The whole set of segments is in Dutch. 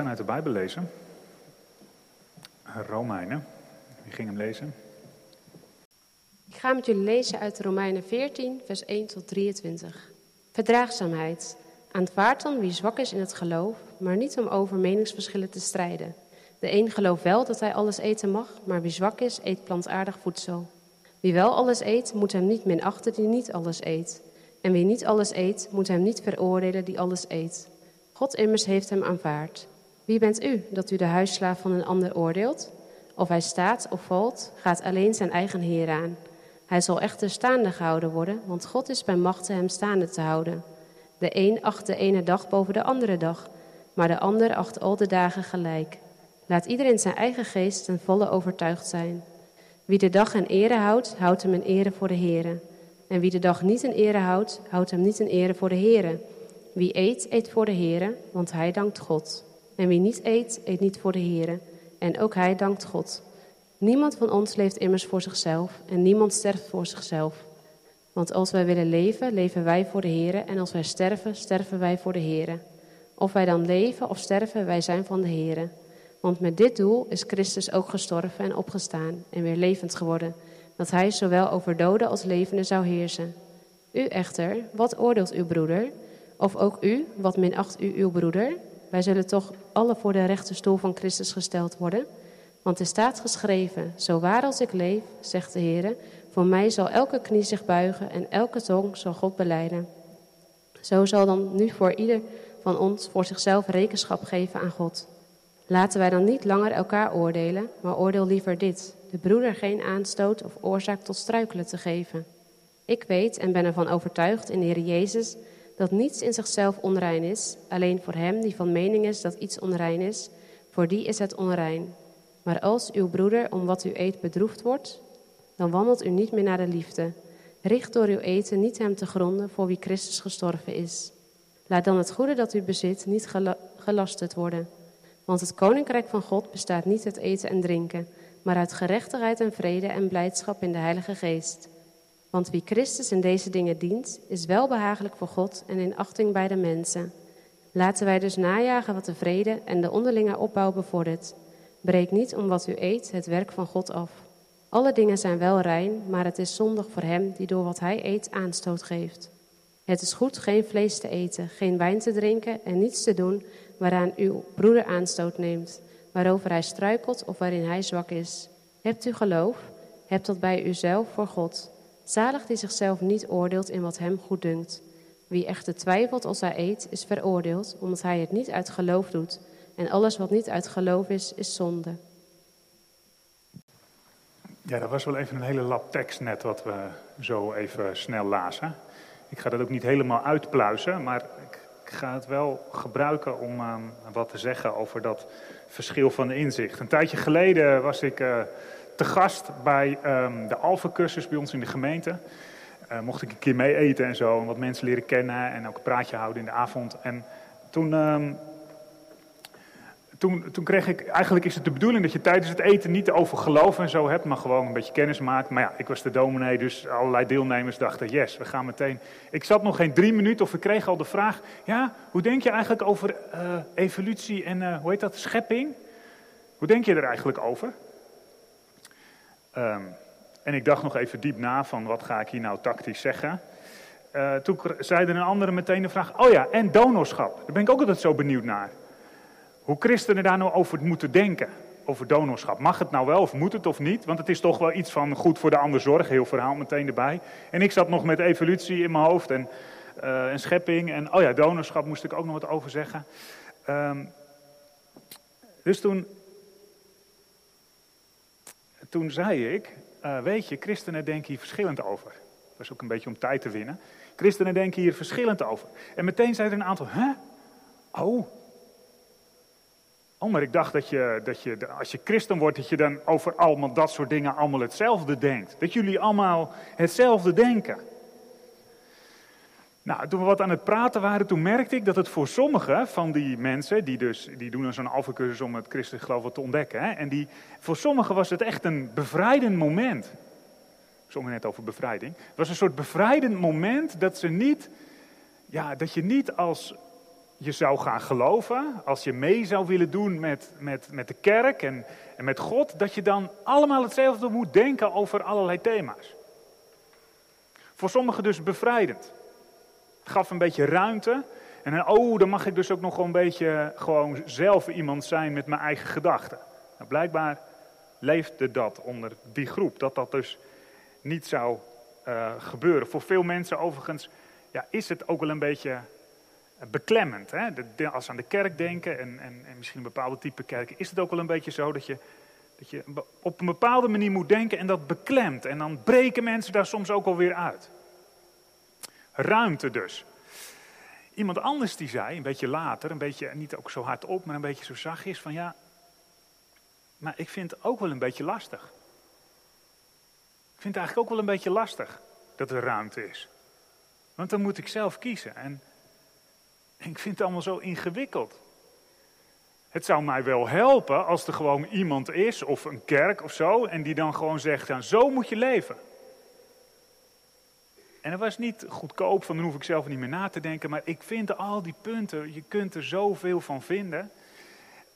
Gaan uit de Bijbel lezen. Romeinen. Wie ging hem lezen? Ik ga met jullie lezen uit Romeinen 14, vers 1 tot 23. Verdraagzaamheid. Aanvaard dan wie zwak is in het geloof, maar niet om over meningsverschillen te strijden. De een gelooft wel dat hij alles eten mag, maar wie zwak is, eet plantaardig voedsel. Wie wel alles eet, moet hem niet minachten die niet alles eet. En wie niet alles eet, moet hem niet veroordelen die alles eet. God immers heeft hem aanvaard. Wie bent u dat u de huisslaaf van een ander oordeelt? Of hij staat of valt, gaat alleen zijn eigen Heer aan. Hij zal echter staande gehouden worden, want God is bij machte hem staande te houden. De een acht de ene dag boven de andere dag, maar de ander acht al de dagen gelijk. Laat iedereen zijn eigen geest ten volle overtuigd zijn. Wie de dag in ere houdt, houdt hem in ere voor de Heere. En wie de dag niet in ere houdt, houdt hem niet in ere voor de Heere. Wie eet, eet voor de Heere, want hij dankt God. En wie niet eet, eet niet voor de Heere, en ook hij dankt God. Niemand van ons leeft immers voor zichzelf en niemand sterft voor zichzelf. Want als wij willen leven, leven wij voor de Heere, en als wij sterven, sterven wij voor de Heere. Of wij dan leven of sterven, wij zijn van de Heere. Want met dit doel is Christus ook gestorven en opgestaan en weer levend geworden, dat hij zowel over doden als levenden zou heersen. U echter, wat oordeelt uw broeder? Of ook u, wat minacht u uw broeder? Wij zullen toch alle voor de rechterstoel van Christus gesteld worden? Want er staat geschreven, zo waar als ik leef, zegt de Heer, voor mij zal elke knie zich buigen en elke tong zal God beleiden. Zo zal dan nu voor ieder van ons voor zichzelf rekenschap geven aan God. Laten wij dan niet langer elkaar oordelen, maar oordeel liever dit: de broeder geen aanstoot of oorzaak tot struikelen te geven. Ik weet en ben ervan overtuigd in de Heer Jezus dat niets in zichzelf onrein is, alleen voor hem die van mening is dat iets onrein is, voor die is het onrein. Maar als uw broeder om wat u eet bedroefd wordt, dan wandelt u niet meer naar de liefde. Richt door uw eten niet hem te gronden voor wie Christus gestorven is. Laat dan het goede dat u bezit niet gelasterd worden. Want het koninkrijk van God bestaat niet uit eten en drinken, maar uit gerechtigheid en vrede en blijdschap in de Heilige Geest. Want wie Christus in deze dingen dient, is welbehagelijk voor God en in achting bij de mensen. Laten wij dus najagen wat de vrede en de onderlinge opbouw bevordert. Breek niet om wat u eet het werk van God af. Alle dingen zijn wel rein, maar het is zondig voor hem die door wat hij eet aanstoot geeft. Het is goed geen vlees te eten, geen wijn te drinken en niets te doen waaraan uw broeder aanstoot neemt, waarover hij struikelt of waarin hij zwak is. Hebt u geloof? Hebt dat bij uzelf voor God. Zalig die zichzelf niet oordeelt in wat hem goed dunkt. Wie echter twijfelt als hij eet, is veroordeeld, omdat hij het niet uit geloof doet. En alles wat niet uit geloof is, is zonde. Ja, dat was wel even een hele lap tekst net wat we zo even snel lazen. Ik ga dat ook niet helemaal uitpluizen, maar ik, ga het wel gebruiken om uh, wat te zeggen over dat verschil van inzicht. Een tijdje geleden was ik uh, te gast bij um, de Alpha-cursus bij ons in de gemeente. Uh, mocht ik een keer mee eten en zo, en wat mensen leren kennen en ook een praatje houden in de avond. En toen um, toen, toen kreeg ik, eigenlijk is het de bedoeling dat je tijdens het eten niet over geloof en zo hebt, maar gewoon een beetje kennis maakt. Maar ja, ik was de dominee, dus allerlei deelnemers dachten, yes, we gaan meteen. Ik zat nog geen drie minuten of ik kreeg al de vraag, ja, hoe denk je eigenlijk over uh, evolutie en, uh, hoe heet dat, schepping? Hoe denk je er eigenlijk over? Um, en ik dacht nog even diep na van, wat ga ik hier nou tactisch zeggen? Uh, toen zei er een andere meteen de vraag, oh ja, en donorschap. Daar ben ik ook altijd zo benieuwd naar. Hoe christenen daar nou over moeten denken, over donorschap. Mag het nou wel of moet het of niet? Want het is toch wel iets van goed voor de ander zorg, heel verhaal meteen erbij. En ik zat nog met evolutie in mijn hoofd en, uh, en schepping. En oh ja, donorschap moest ik ook nog wat over zeggen. Um, dus toen, toen zei ik, uh, weet je, christenen denken hier verschillend over. Dat was ook een beetje om tijd te winnen. Christenen denken hier verschillend over. En meteen zei er een aantal, hè? Oh, Oh, maar ik dacht dat je, dat je, als je christen wordt, dat je dan over allemaal dat soort dingen allemaal hetzelfde denkt. Dat jullie allemaal hetzelfde denken. Nou, toen we wat aan het praten waren, toen merkte ik dat het voor sommige van die mensen, die, dus, die doen zo'n alfacursus om het christelijk geloof wat te ontdekken, hè, en die, voor sommigen was het echt een bevrijdend moment. Ik zong net over bevrijding. Het was een soort bevrijdend moment dat ze niet, ja, dat je niet als je zou gaan geloven, als je mee zou willen doen met, met, met de kerk en, en met God, dat je dan allemaal hetzelfde moet denken over allerlei thema's. Voor sommigen dus bevrijdend. Gaf een beetje ruimte. En dan, oh, dan mag ik dus ook nog een beetje gewoon zelf iemand zijn met mijn eigen gedachten. Nou, blijkbaar leefde dat onder die groep, dat dat dus niet zou uh, gebeuren. Voor veel mensen overigens ja, is het ook wel een beetje beklemmend. Hè? Als ze aan de kerk denken en, en, en, misschien een bepaalde type kerken, is het ook wel een beetje zo dat je, dat je op een bepaalde manier moet denken en dat beklemt. En dan breken mensen daar soms ook alweer uit. Ruimte dus. Iemand anders die zei, een beetje later, een beetje, niet ook zo hard op, maar een beetje zo zachtjes, van ja, maar ik vind het ook wel een beetje lastig. Ik vind het eigenlijk ook wel een beetje lastig dat er ruimte is. Want dan moet ik zelf kiezen. En ik vind het allemaal zo ingewikkeld. Het zou mij wel helpen als er gewoon iemand is, of een kerk of zo, en die dan gewoon zegt, ja, zo moet je leven. En dat was niet goedkoop, van dan hoef ik zelf niet meer na te denken, maar ik vind al die punten, je kunt er zoveel van vinden.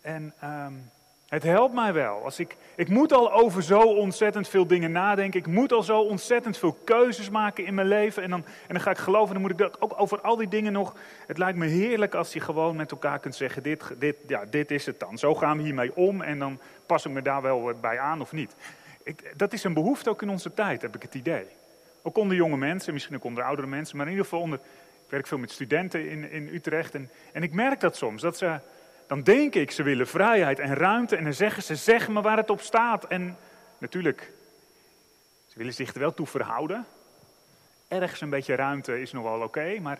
En um, het helpt mij wel. Als ik, ik moet al over zo ontzettend veel dingen nadenken. Ik moet al zo ontzettend veel keuzes maken in mijn leven. En dan, en dan ga ik geloven, dan moet ik dat ook over al die dingen nog. Het lijkt me heerlijk als je gewoon met elkaar kunt zeggen: dit, dit, ja, dit is het dan. Zo gaan we hiermee om. En dan pas ik me daar wel bij aan of niet. Ik, dat is een behoefte ook in onze tijd, heb ik het idee. Ook onder jonge mensen, misschien ook onder oudere mensen. Maar in ieder geval onder. Ik werk veel met studenten in, in Utrecht. En, en ik merk dat soms. Dat ze dan denk ik, ze willen vrijheid en ruimte. En dan zeggen ze, zeg me waar het op staat. En natuurlijk, ze willen zich er wel toe verhouden. Ergens een beetje ruimte is nog wel oké, maar,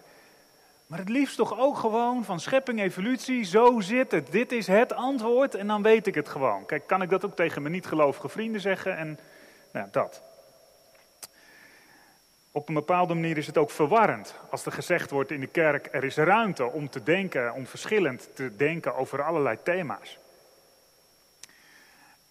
maar het liefst toch ook gewoon van schepping, evolutie, zo zit het. Dit is het antwoord en dan weet ik het gewoon. Kijk, kan ik dat ook tegen mijn niet-gelovige vrienden zeggen en nou, dat op een bepaalde manier is het ook verwarrend als er gezegd wordt in de kerk: er is ruimte om te denken, om verschillend te denken over allerlei thema's.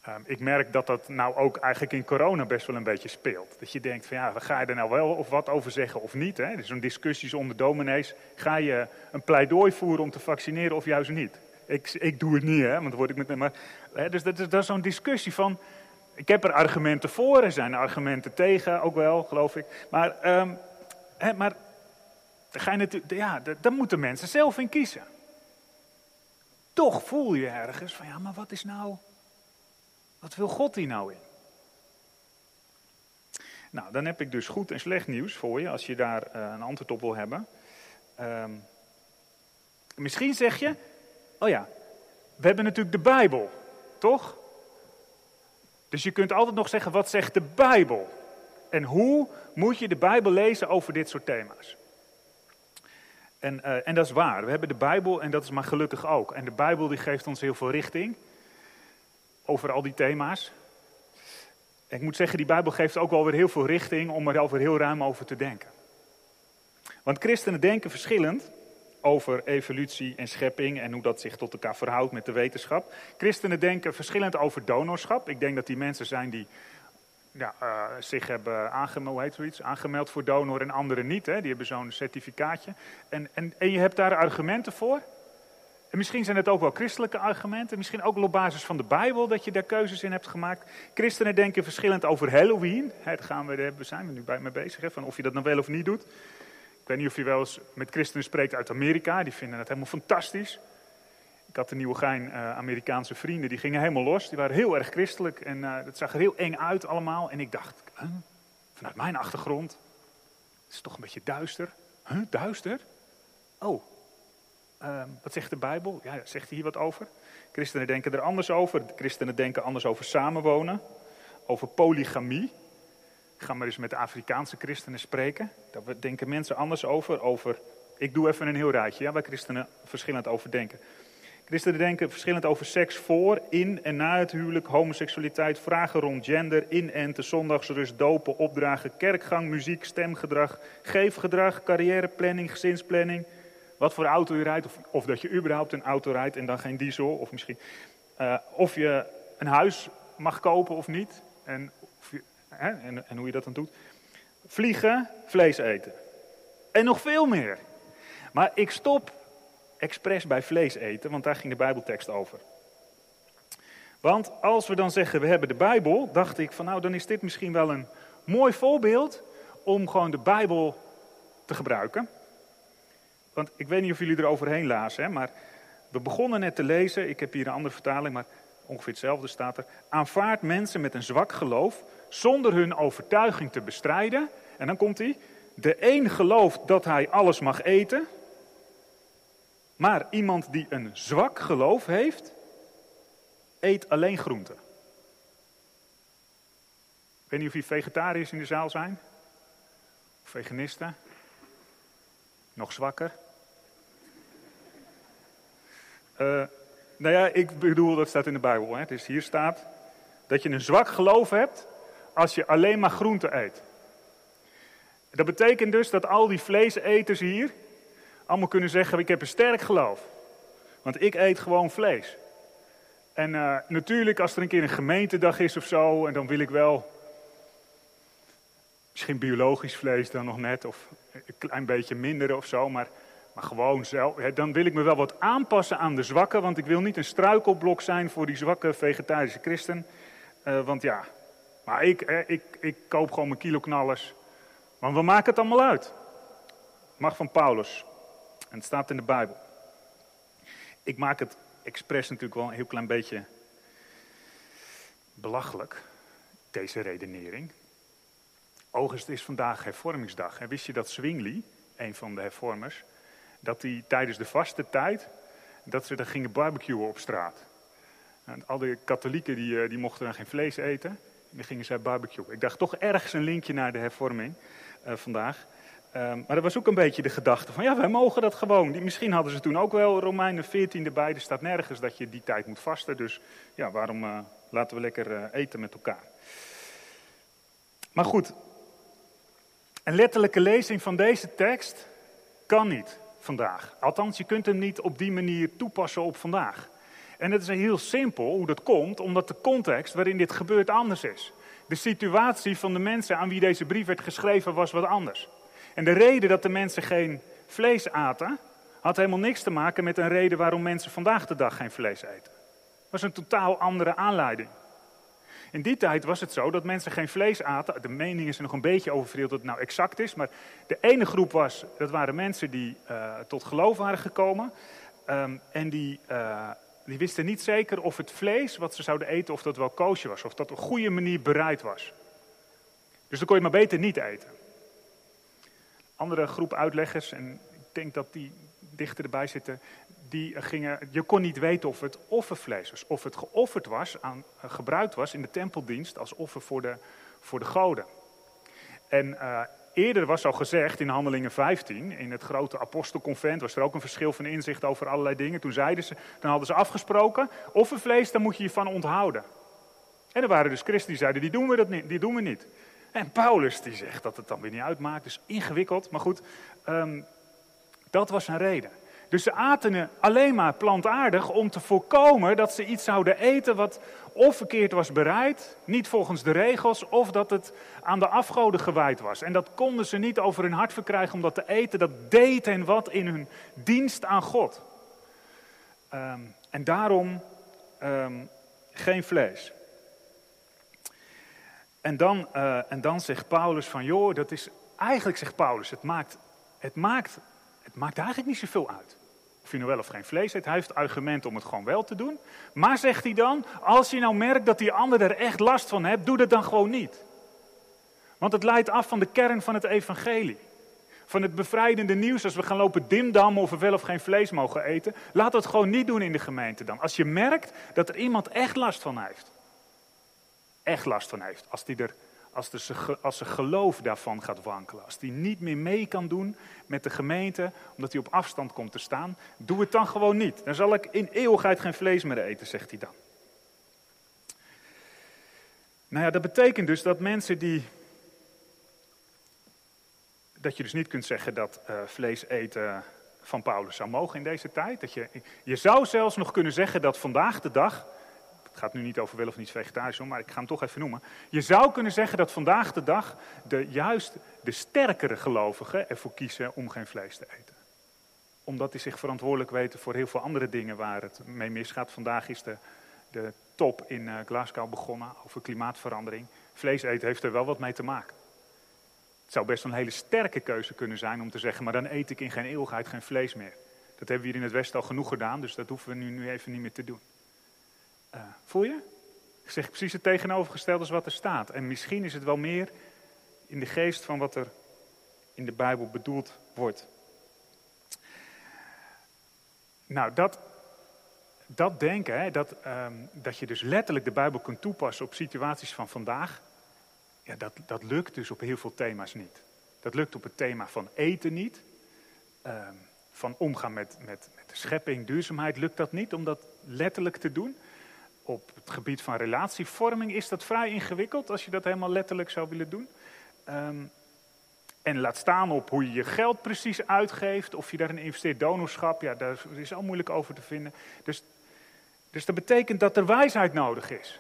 Um, ik merk dat dat nou ook eigenlijk in corona best wel een beetje speelt. Dat je denkt van ja, ga je er nou wel of wat over zeggen of niet? Hè? Er zo'n discussies onder dominees. Ga je een pleidooi voeren om te vaccineren of juist niet? Ik, ik doe het niet, hè, want dan word ik met... Maar, hè, dus dat dat is zo'n discussie van ik heb er argumenten voor, er zijn argumenten tegen, ook wel, geloof ik. Maar, um, hè, maar ga je natuurlijk, ja, daar moeten mensen zelf in kiezen. Toch voel je ergens van, ja, maar wat is nou, wat wil God hier nou in? Nou, dan heb ik dus goed en slecht nieuws voor je, als je daar uh, een antwoord op wil hebben. Um, misschien zeg je, oh ja, we hebben natuurlijk de Bijbel, toch? Dus je kunt altijd nog zeggen, wat zegt de Bijbel? En hoe moet je de Bijbel lezen over dit soort thema's? En, uh, en dat is waar, we hebben de Bijbel en dat is maar gelukkig ook. En de Bijbel die geeft ons heel veel richting over al die thema's. Ik moet zeggen, die Bijbel geeft ook wel weer heel veel richting om er over heel ruim over te denken. Want christenen denken verschillend over evolutie en schepping en hoe dat zich tot elkaar verhoudt met de wetenschap. Christenen denken verschillend over donorschap. Ik denk dat die mensen zijn die uh, zich hebben aangemeld, heet zoiets, aangemeld voor donor en anderen niet. Hè? Die hebben zo'n certificaatje. En, en, en je hebt daar argumenten voor. En misschien zijn het ook wel christelijke argumenten. Misschien ook op basis van de Bijbel dat je daar keuzes in hebt gemaakt. Christenen denken verschillend over Halloween. Daar gaan we, zijn we nu bij mee bezig. Hè, van of je dat nou wel of niet doet. Ik weet niet of je wel eens met christenen spreekt uit Amerika, die vinden het helemaal fantastisch. Ik had een nieuwe gein uh, Amerikaanse vrienden, die gingen helemaal los. Die waren heel erg christelijk en uh, dat zag er heel eng uit allemaal. En ik dacht, vanuit mijn achtergrond, het is toch een beetje duister. Huh, duister? Oh, uh, wat zegt de Bijbel? Ja, zegt hij hier wat over? Christenen denken er anders over. Christenen denken anders over samenwonen, over polygamie. Ga maar eens met de Afrikaanse christenen spreken. Daar denken mensen anders over. over ik doe even een heel rijtje, ja, waar christenen verschillend over denken. Christenen denken verschillend over seks voor, in en na het huwelijk, homoseksualiteit, vragen rond gender, in en zondagsrust, dopen, opdragen, kerkgang, muziek, stemgedrag, geefgedrag, carrièreplanning, gezinsplanning. Wat voor auto je rijdt, of, of dat je überhaupt een auto rijdt en dan geen diesel, of misschien. Uh, of je een huis mag kopen of niet. En hè, en, en hoe je dat dan doet. Vliegen, vlees eten. En nog veel meer. Maar ik stop expres bij vlees eten, want daar ging de Bijbeltekst over. Want als we dan zeggen we hebben de Bijbel, dacht ik van nou dan is dit misschien wel een mooi voorbeeld om gewoon de Bijbel te gebruiken. Want ik weet niet of jullie er overheen lazen, maar we begonnen net te lezen. Ik heb hier een andere vertaling, maar ongeveer hetzelfde staat er. Aanvaard mensen met een zwak geloof zonder hun overtuiging te bestrijden. En dan komt hij. De een gelooft dat hij alles mag eten. Maar iemand die een zwak geloof heeft, eet alleen groenten. Ik weet niet of hier vegetariërs in de zaal zijn. Of veganisten. Nog zwakker. Uh, nou ja, ik bedoel, dat staat in de Bijbel. Hè? Dus hier staat dat je een zwak geloof hebt als je alleen maar groente eet. Dat betekent dus dat al die vleeseters hier allemaal kunnen zeggen: Ik heb een sterk geloof. Want ik eet gewoon vlees. En uh, natuurlijk, als er een keer een gemeentedag is of zo, en dan wil ik wel. Misschien biologisch vlees dan nog net, of een klein beetje minder of zo, maar maar gewoon zelf, dan wil ik me wel wat aanpassen aan de zwakken, want ik wil niet een struikelblok zijn voor die zwakke vegetarische christen. Uh, want ja, maar ik, ik, ik koop gewoon mijn kiloknallers. Want we maken het allemaal uit. Mag van Paulus. En het staat in de Bijbel. Ik maak het expres natuurlijk wel een heel klein beetje belachelijk, deze redenering. Het is vandaag hervormingsdag. Wist je dat Zwingli, een van de hervormers, dat die tijdens de vaste tijd, dat ze dan gingen barbecuen op straat. En al die katholieken die, eh, die mochten dan geen vlees eten. Dan gingen zij barbecuen. Ik dacht toch ergens een linkje naar de hervorming uh, vandaag. Um, maar dat was ook een beetje de gedachte van, ja, wij mogen dat gewoon. Die, misschien hadden ze toen ook wel Romeinen 14 erbij. Er staat nergens dat je die tijd moet vasten. Dus ja, waarom uh, laten we lekker uh, eten met elkaar. Maar goed, een letterlijke lezing van deze tekst kan niet vandaag. Althans, je kunt hem niet op die manier toepassen op vandaag. En het is heel simpel hoe dat komt, omdat de context waarin dit gebeurt anders is. De situatie van de mensen aan wie deze brief werd geschreven was wat anders. En de reden dat de mensen geen vlees aten, had helemaal niks te maken met een reden waarom mensen vandaag de dag geen vlees eten. Het was een totaal andere aanleiding. In die tijd was het zo dat mensen geen vlees aten. De mening is er nog een beetje over verdeeld dat het nou exact is. Maar de ene groep was, dat waren mensen die uh, tot geloof waren gekomen. Um, en die, uh, die wisten niet zeker of het vlees wat ze zouden eten, of dat wel koosje was. Of dat op een goede manier bereid was. Dus dan kon je maar beter niet eten. Andere groep uitleggers, en ik denk dat die dichter erbij zitten, die gingen, je kon niet weten of het offervlees was, of het geofferd was, aan, uh, gebruikt was in de tempeldienst als offer voor de, voor de goden. En uh, eerder was al gezegd in Handelingen 15, in het grote apostelconvent, was er ook een verschil van inzicht over allerlei dingen. Toen zeiden ze, dan hadden ze afgesproken, offervlees, daar moet je je van onthouden. En er waren dus christen die zeiden, die doen we, dat niet, die doen we niet. En Paulus die zegt dat het dan weer niet uitmaakt, dus ingewikkeld. Maar goed, um, dat was een reden. Dus ze aten alleen maar plantaardig om te voorkomen dat ze iets zouden eten wat of verkeerd was bereid, niet volgens de regels, of dat het aan de afgoden gewijd was. En dat konden ze niet over hun hart verkrijgen om dat te eten. Dat deed hen wat in hun dienst aan God. Um, en daarom um, geen vlees. En dan, uh, en dan zegt Paulus van, joh, dat is, eigenlijk zegt Paulus, het maakt, het maakt, het maakt eigenlijk niet zoveel uit. Of je nou wel of geen vlees eet. Hij heeft argument om het gewoon wel te doen. Maar zegt hij dan, als je nou merkt dat die ander er echt last van hebt, doe dat dan gewoon niet. Want het leidt af van de kern van het evangelie. Van het bevrijdende nieuws als we gaan lopen dimdammen of we wel of geen vlees mogen eten. Laat dat gewoon niet doen in de gemeente dan. Als je merkt dat er iemand echt last van heeft. Echt last van heeft. Als die er als, de, als geloof daarvan gaat wankelen. Als hij niet meer mee kan doen met de gemeente, omdat hij op afstand komt te staan. Doe het dan gewoon niet. Dan zal ik in eeuwigheid geen vlees meer eten, zegt hij dan. Nou ja, dat betekent dus dat mensen die. Dat je dus niet kunt zeggen dat uh, vlees eten van Paulus zou mogen in deze tijd. Dat je, je zou zelfs nog kunnen zeggen dat vandaag de dag het gaat nu niet over wel of niet vegetarisch, maar ik ga hem toch even noemen. Je zou kunnen zeggen dat vandaag de dag de, juist de sterkere gelovigen ervoor kiezen om geen vlees te eten. omdat die zich verantwoordelijk weten voor heel veel andere dingen waar het mee misgaat. Vandaag is de, de top in uh, Glasgow begonnen over klimaatverandering. Vlees eten heeft er wel wat mee te maken. Het zou best een hele sterke keuze kunnen zijn om te zeggen, maar dan eet ik in geen eeuwigheid geen vlees meer. Dat hebben we hier in het Westen al genoeg gedaan, dus dat hoeven we nu even niet meer te doen. Uh, voel je? Ik zeg precies het tegenovergestelde als wat er staat. En misschien is het wel meer in de geest van wat er in de Bijbel bedoeld wordt. Nou, dat, dat denken, hè, dat, um, dat je dus letterlijk de Bijbel kunt toepassen op situaties van vandaag, ja, dat, dat lukt dus op heel veel thema's niet. Dat lukt op het thema van eten niet, um, van omgaan met, met, met de schepping, duurzaamheid, lukt dat niet om dat letterlijk te doen. Op het gebied van relatievorming is dat vrij ingewikkeld als je dat helemaal letterlijk zou willen doen. Um, en laat staan op hoe je je geld precies uitgeeft, of je daarin investeert, donorschap, ja, daar is al moeilijk over te vinden. Dus, dus dat betekent dat er wijsheid nodig is.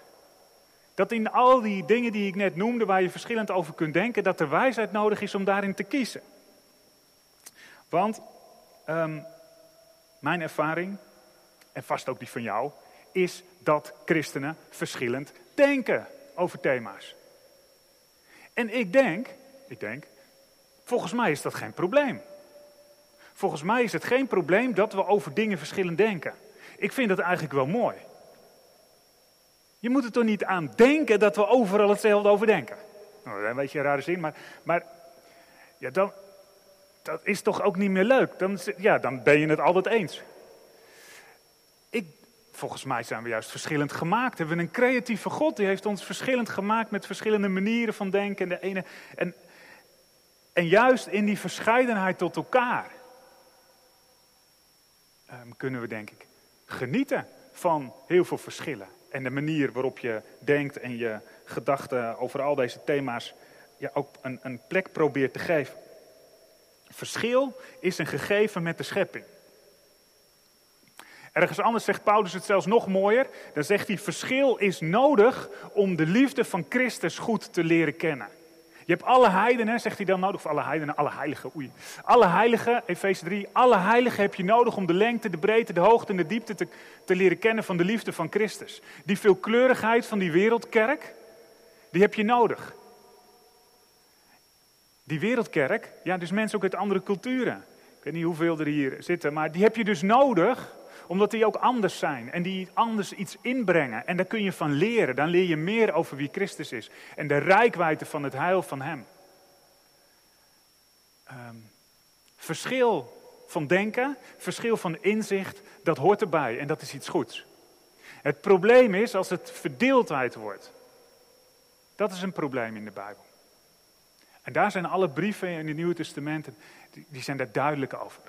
Dat in al die dingen die ik net noemde, waar je verschillend over kunt denken, dat er wijsheid nodig is om daarin te kiezen. Want um, mijn ervaring, en vast ook die van jou, is dat christenen verschillend denken over thema's. En ik denk, ik denk, volgens mij is dat geen probleem. Volgens mij is het geen probleem dat we over dingen verschillend denken. Ik vind dat eigenlijk wel mooi. Je moet er toch niet aan denken dat we overal hetzelfde over denken. Nou, een beetje een rare zin, maar, maar ja, dan, dat is toch ook niet meer leuk. Dan, ja, dan ben je het altijd eens. Volgens mij zijn we juist verschillend gemaakt. We hebben een creatieve God, die heeft ons verschillend gemaakt met verschillende manieren van denken. En, de ene, en, en juist in die verscheidenheid tot elkaar um, kunnen we, denk ik, genieten van heel veel verschillen. En de manier waarop je denkt en je gedachten over al deze thema's ja, ook een, een plek probeert te geven. Verschil is een gegeven met de schepping. Ergens anders zegt Paulus het zelfs nog mooier. Dan zegt hij: verschil is nodig om de liefde van Christus goed te leren kennen. Je hebt alle heidenen, zegt hij dan nodig, of alle heidenen, alle heiligen, oei. Alle heiligen, Efeze 3, alle heiligen heb je nodig om de lengte, de breedte, de hoogte en de diepte te, te leren kennen van de liefde van Christus. Die veelkleurigheid van die wereldkerk, die heb je nodig. Die wereldkerk, ja, dus mensen ook uit andere culturen. Ik weet niet hoeveel er hier zitten, maar die heb je dus nodig omdat die ook anders zijn en die anders iets inbrengen. En daar kun je van leren. Dan leer je meer over wie Christus is en de rijkwijde van het heil van Hem. Um, verschil van denken, verschil van inzicht, dat hoort erbij en dat is iets goeds. Het probleem is als het verdeeldheid wordt. Dat is een probleem in de Bijbel. En daar zijn alle brieven in het Nieuwe Testament, die zijn daar duidelijk over.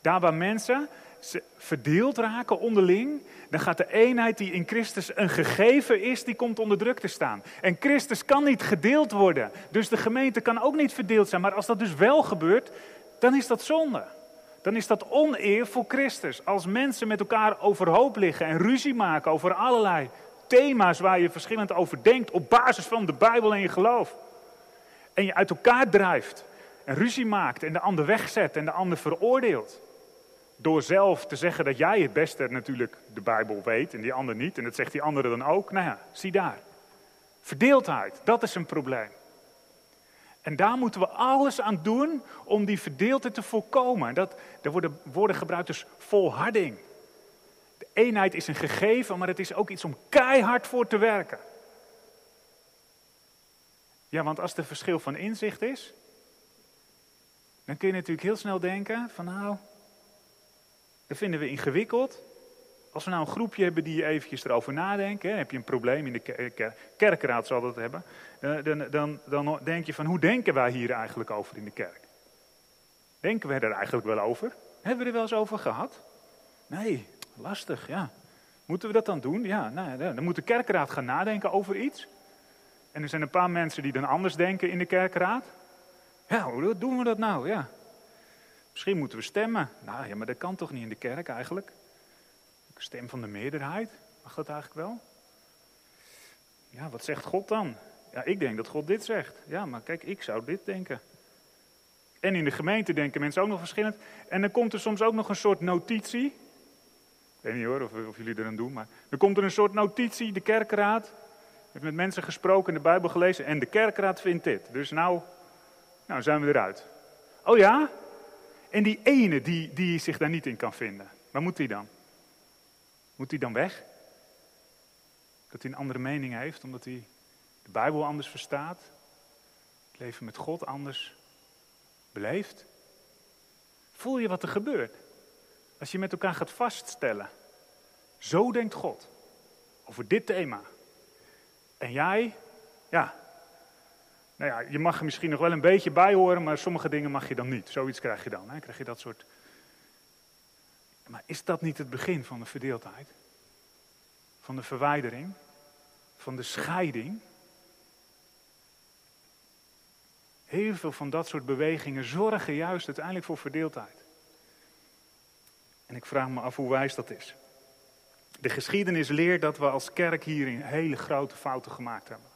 Daar waar mensen verdeeld raken onderling, dan gaat de eenheid die in Christus een gegeven is, die komt onder druk te staan. En Christus kan niet gedeeld worden, dus de gemeente kan ook niet verdeeld zijn. Maar als dat dus wel gebeurt, dan is dat zonde. Dan is dat oneer voor Christus. Als mensen met elkaar overhoop liggen en ruzie maken over allerlei thema's waar je verschillend over denkt op basis van de Bijbel en je geloof. En je uit elkaar drijft en ruzie maakt en de ander wegzet en de ander veroordeelt. Door zelf te zeggen dat jij het beste natuurlijk de Bijbel weet en die ander niet. En dat zegt die andere dan ook. Nou ja, zie daar. Verdeeldheid, dat is een probleem. En daar moeten we alles aan doen om die verdeeldheid te voorkomen. Dat, er worden woorden gebruikt als volharding. De eenheid is een gegeven, maar het is ook iets om keihard voor te werken. Ja, want als er verschil van inzicht is, dan kun je natuurlijk heel snel denken van nou, dat vinden we ingewikkeld. Als we nou een groepje hebben die eventjes erover nadenken, hè, heb je een probleem in de kerkraad zal dat hebben, eh, dan, dan, dan denk je van hoe denken wij hier eigenlijk over in de kerk? Denken we er eigenlijk wel over? Hebben we er wel eens over gehad? Nee, lastig, ja. Moeten we dat dan doen? Ja, nou, dan moet de kerkraad gaan nadenken over iets. En er zijn een paar mensen die dan anders denken in de kerkraad. Ja, hoe doen we dat nou? Ja, Misschien moeten we stemmen. Nou ja, maar dat kan toch niet in de kerk eigenlijk? Stem van de meerderheid, mag dat eigenlijk wel? Ja, wat zegt God dan? Ja, ik denk dat God dit zegt. Ja, maar kijk, ik zou dit denken. En in de gemeente denken mensen ook nog verschillend. En dan komt er soms ook nog een soort notitie. Ik weet niet hoor of, of jullie er aan doen, maar dan komt er een soort notitie. De kerkraad heeft met mensen gesproken, de Bijbel gelezen en de kerkraad vindt dit. Dus nou, nou zijn we eruit. Oh ja? En die ene die, die zich daar niet in kan vinden, waar moet die dan? Moet die dan weg? Dat hij een andere mening heeft, omdat hij de Bijbel anders verstaat? Het leven met God anders beleeft? Voel je wat er gebeurt? Als je met elkaar gaat vaststellen. Zo denkt God. Over dit thema. En jij, ja. Nou ja, je mag er misschien nog wel een beetje bij horen, maar sommige dingen mag je dan niet. Zoiets krijg je dan. Hè? Krijg je dat soort. Maar is dat niet het begin van de verdeeldheid? Van de verwijdering? Van de scheiding? Heel veel van dat soort bewegingen zorgen juist uiteindelijk voor verdeeldheid. En ik vraag me af hoe wijs dat is. De geschiedenis leert dat we als kerk hierin hele grote fouten gemaakt hebben.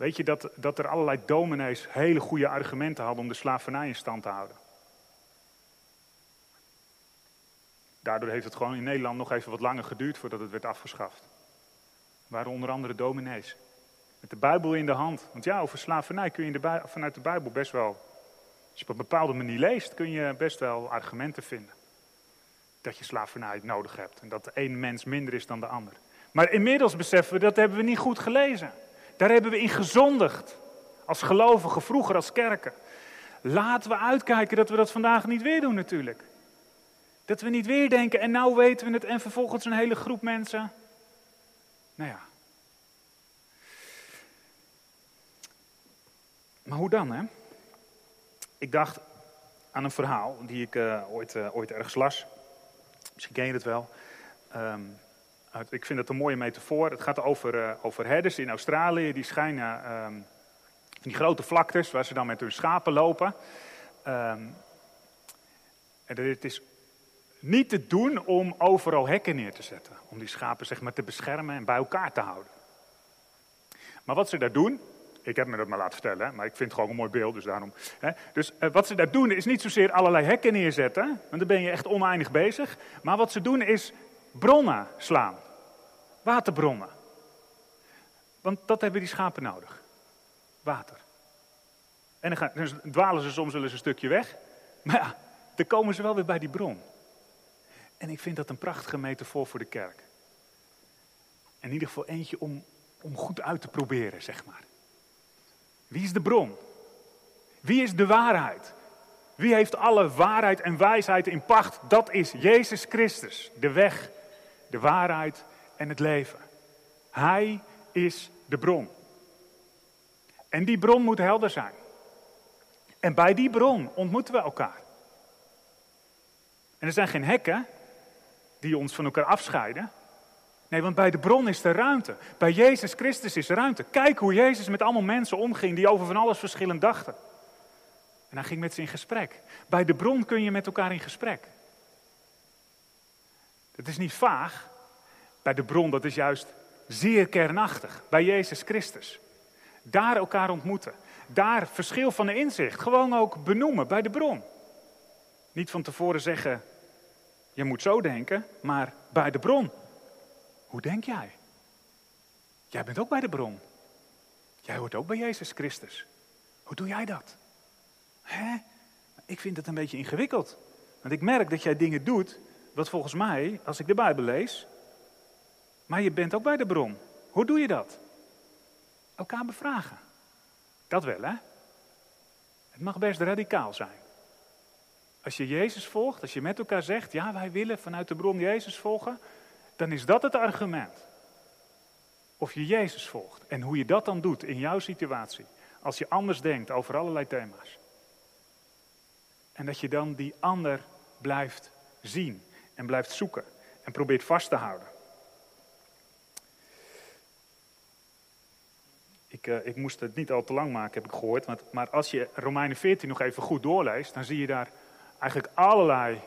Weet je dat, dat er allerlei dominees hele goede argumenten hadden om de slavernij in stand te houden? Daardoor heeft het gewoon in Nederland nog even wat langer geduurd voordat het werd afgeschaft. Er waren onder andere dominees. Met de Bijbel in de hand. Want ja, over slavernij kun je de vanuit de Bijbel best wel. Als je op een bepaalde manier leest, kun je best wel argumenten vinden. Dat je slavernij nodig hebt. En dat de een mens minder is dan de ander. Maar inmiddels beseffen we dat hebben we niet goed gelezen. Daar hebben we in gezondigd. Als gelovigen, vroeger als kerken. Laten we uitkijken dat we dat vandaag niet weer doen natuurlijk. Dat we niet weer denken en nou weten we het en vervolgens een hele groep mensen. Nou ja, Maar hoe dan, hè? Ik dacht aan een verhaal die ik uh, ooit, uh, ooit ergens las. Misschien ken je het wel. Um, ik vind het een mooie metafoor. Het gaat over, uh, over herders in Australië. Die schijnen um, die grote vlaktes waar ze dan met hun schapen lopen. Um, en het is niet te doen om overal hekken neer te zetten. Om die schapen zeg maar, te beschermen en bij elkaar te houden. Maar wat ze daar doen, ik heb me dat maar laten vertellen, maar ik vind het gewoon een mooi beeld, dus daarom. Hè. Dus uh, wat ze daar doen is niet zozeer allerlei hekken neerzetten, want dan ben je echt oneindig bezig. Maar wat ze doen is bronnen slaan. Waterbronnen. Want dat hebben die schapen nodig. Water. En dan, gaan, dan dwalen ze soms wel eens een stukje weg. Maar ja, dan komen ze wel weer bij die bron. En ik vind dat een prachtige metafoor voor de kerk. In ieder geval eentje om, om goed uit te proberen, zeg maar. Wie is de bron? Wie is de waarheid? Wie heeft alle waarheid en wijsheid in pacht? Dat is Jezus Christus, de weg, de waarheid en het leven. Hij is de bron. En die bron moet helder zijn. En bij die bron ontmoeten we elkaar. En er zijn geen hekken die ons van elkaar afscheiden. Nee, want bij de bron is er ruimte. Bij Jezus Christus is er ruimte. Kijk hoe Jezus met allemaal mensen omging die over van alles verschillend dachten. En hij ging met ze in gesprek. Bij de bron kun je met elkaar in gesprek. Het is niet vaag. Bij de bron, dat is juist zeer kernachtig. Bij Jezus Christus. Daar elkaar ontmoeten. Daar verschil van de inzicht. Gewoon ook benoemen bij de bron. Niet van tevoren zeggen, je moet zo denken, maar bij de bron. Hoe denk jij? Jij bent ook bij de bron. Jij hoort ook bij Jezus Christus. Hoe doe jij dat? Hè? Ik vind het een beetje ingewikkeld. Want ik merk dat jij dingen doet, wat volgens mij, als ik de Bijbel lees, maar je bent ook bij de bron. Hoe doe je dat? Elkaar bevragen. Dat wel, hè? Het mag best radicaal zijn. Als je Jezus volgt, als je met elkaar zegt, ja, wij willen vanuit de bron Jezus volgen, dan is dat het argument. Of je Jezus volgt en hoe je dat dan doet in jouw situatie. Als je anders denkt over allerlei thema's. En dat je dan die ander blijft zien en blijft zoeken en probeert vast te houden. Ik, uh, ik moest het niet al te lang maken, heb ik gehoord. Maar, maar als je Romeinen 14 nog even goed doorleest, dan zie je daar eigenlijk allerlei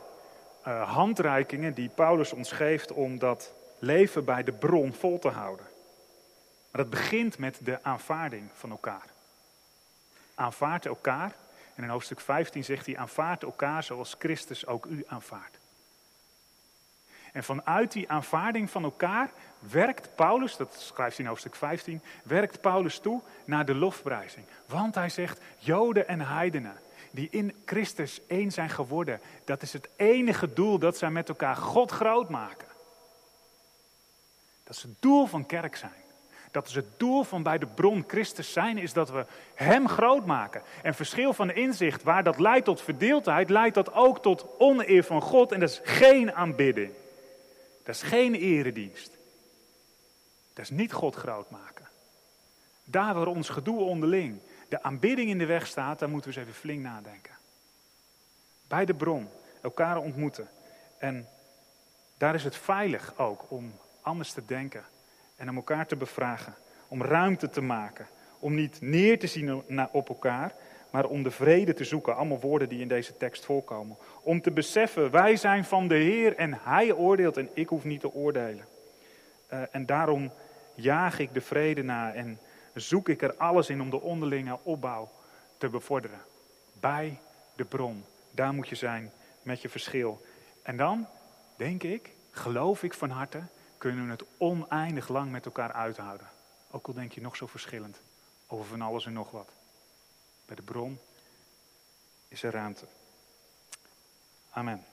uh, handreikingen die Paulus ons geeft om dat leven bij de bron vol te houden. Maar dat begint met de aanvaarding van elkaar. Aanvaard elkaar. En in hoofdstuk 15 zegt hij: aanvaard elkaar zoals Christus ook u aanvaardt. En vanuit die aanvaarding van elkaar werkt Paulus, dat schrijft hij in hoofdstuk 15, werkt Paulus toe naar de lofprijzing. Want hij zegt, Joden en heidenen, die in Christus één zijn geworden, dat is het enige doel dat zij met elkaar God groot maken. Dat is het doel van kerk zijn. Dat is het doel van bij de bron Christus zijn, is dat we Hem groot maken. En verschil van inzicht, waar dat leidt tot verdeeldheid, leidt dat ook tot oneer van God. En dat is geen aanbidding. Dat is geen eredienst. Dat is niet God groot maken. Daar waar ons gedoe onderling de aanbidding in de weg staat, daar moeten we eens even flink nadenken. Bij de bron, elkaar ontmoeten. En daar is het veilig ook om anders te denken en om elkaar te bevragen. Om ruimte te maken. Om niet neer te zien op elkaar, maar om de vrede te zoeken. Allemaal woorden die in deze tekst voorkomen. Om te beseffen, wij zijn van de Heer en Hij oordeelt en ik hoef niet te oordelen. Uh, en daarom jaag ik de vrede na en zoek ik er alles in om de onderlinge opbouw te bevorderen. Bij de bron, daar moet je zijn met je verschil. En dan, denk ik, geloof ik van harte, kunnen we het oneindig lang met elkaar uithouden. Ook al denk je nog zo verschillend over van alles en nog wat. Bij de bron is er ruimte. Amen.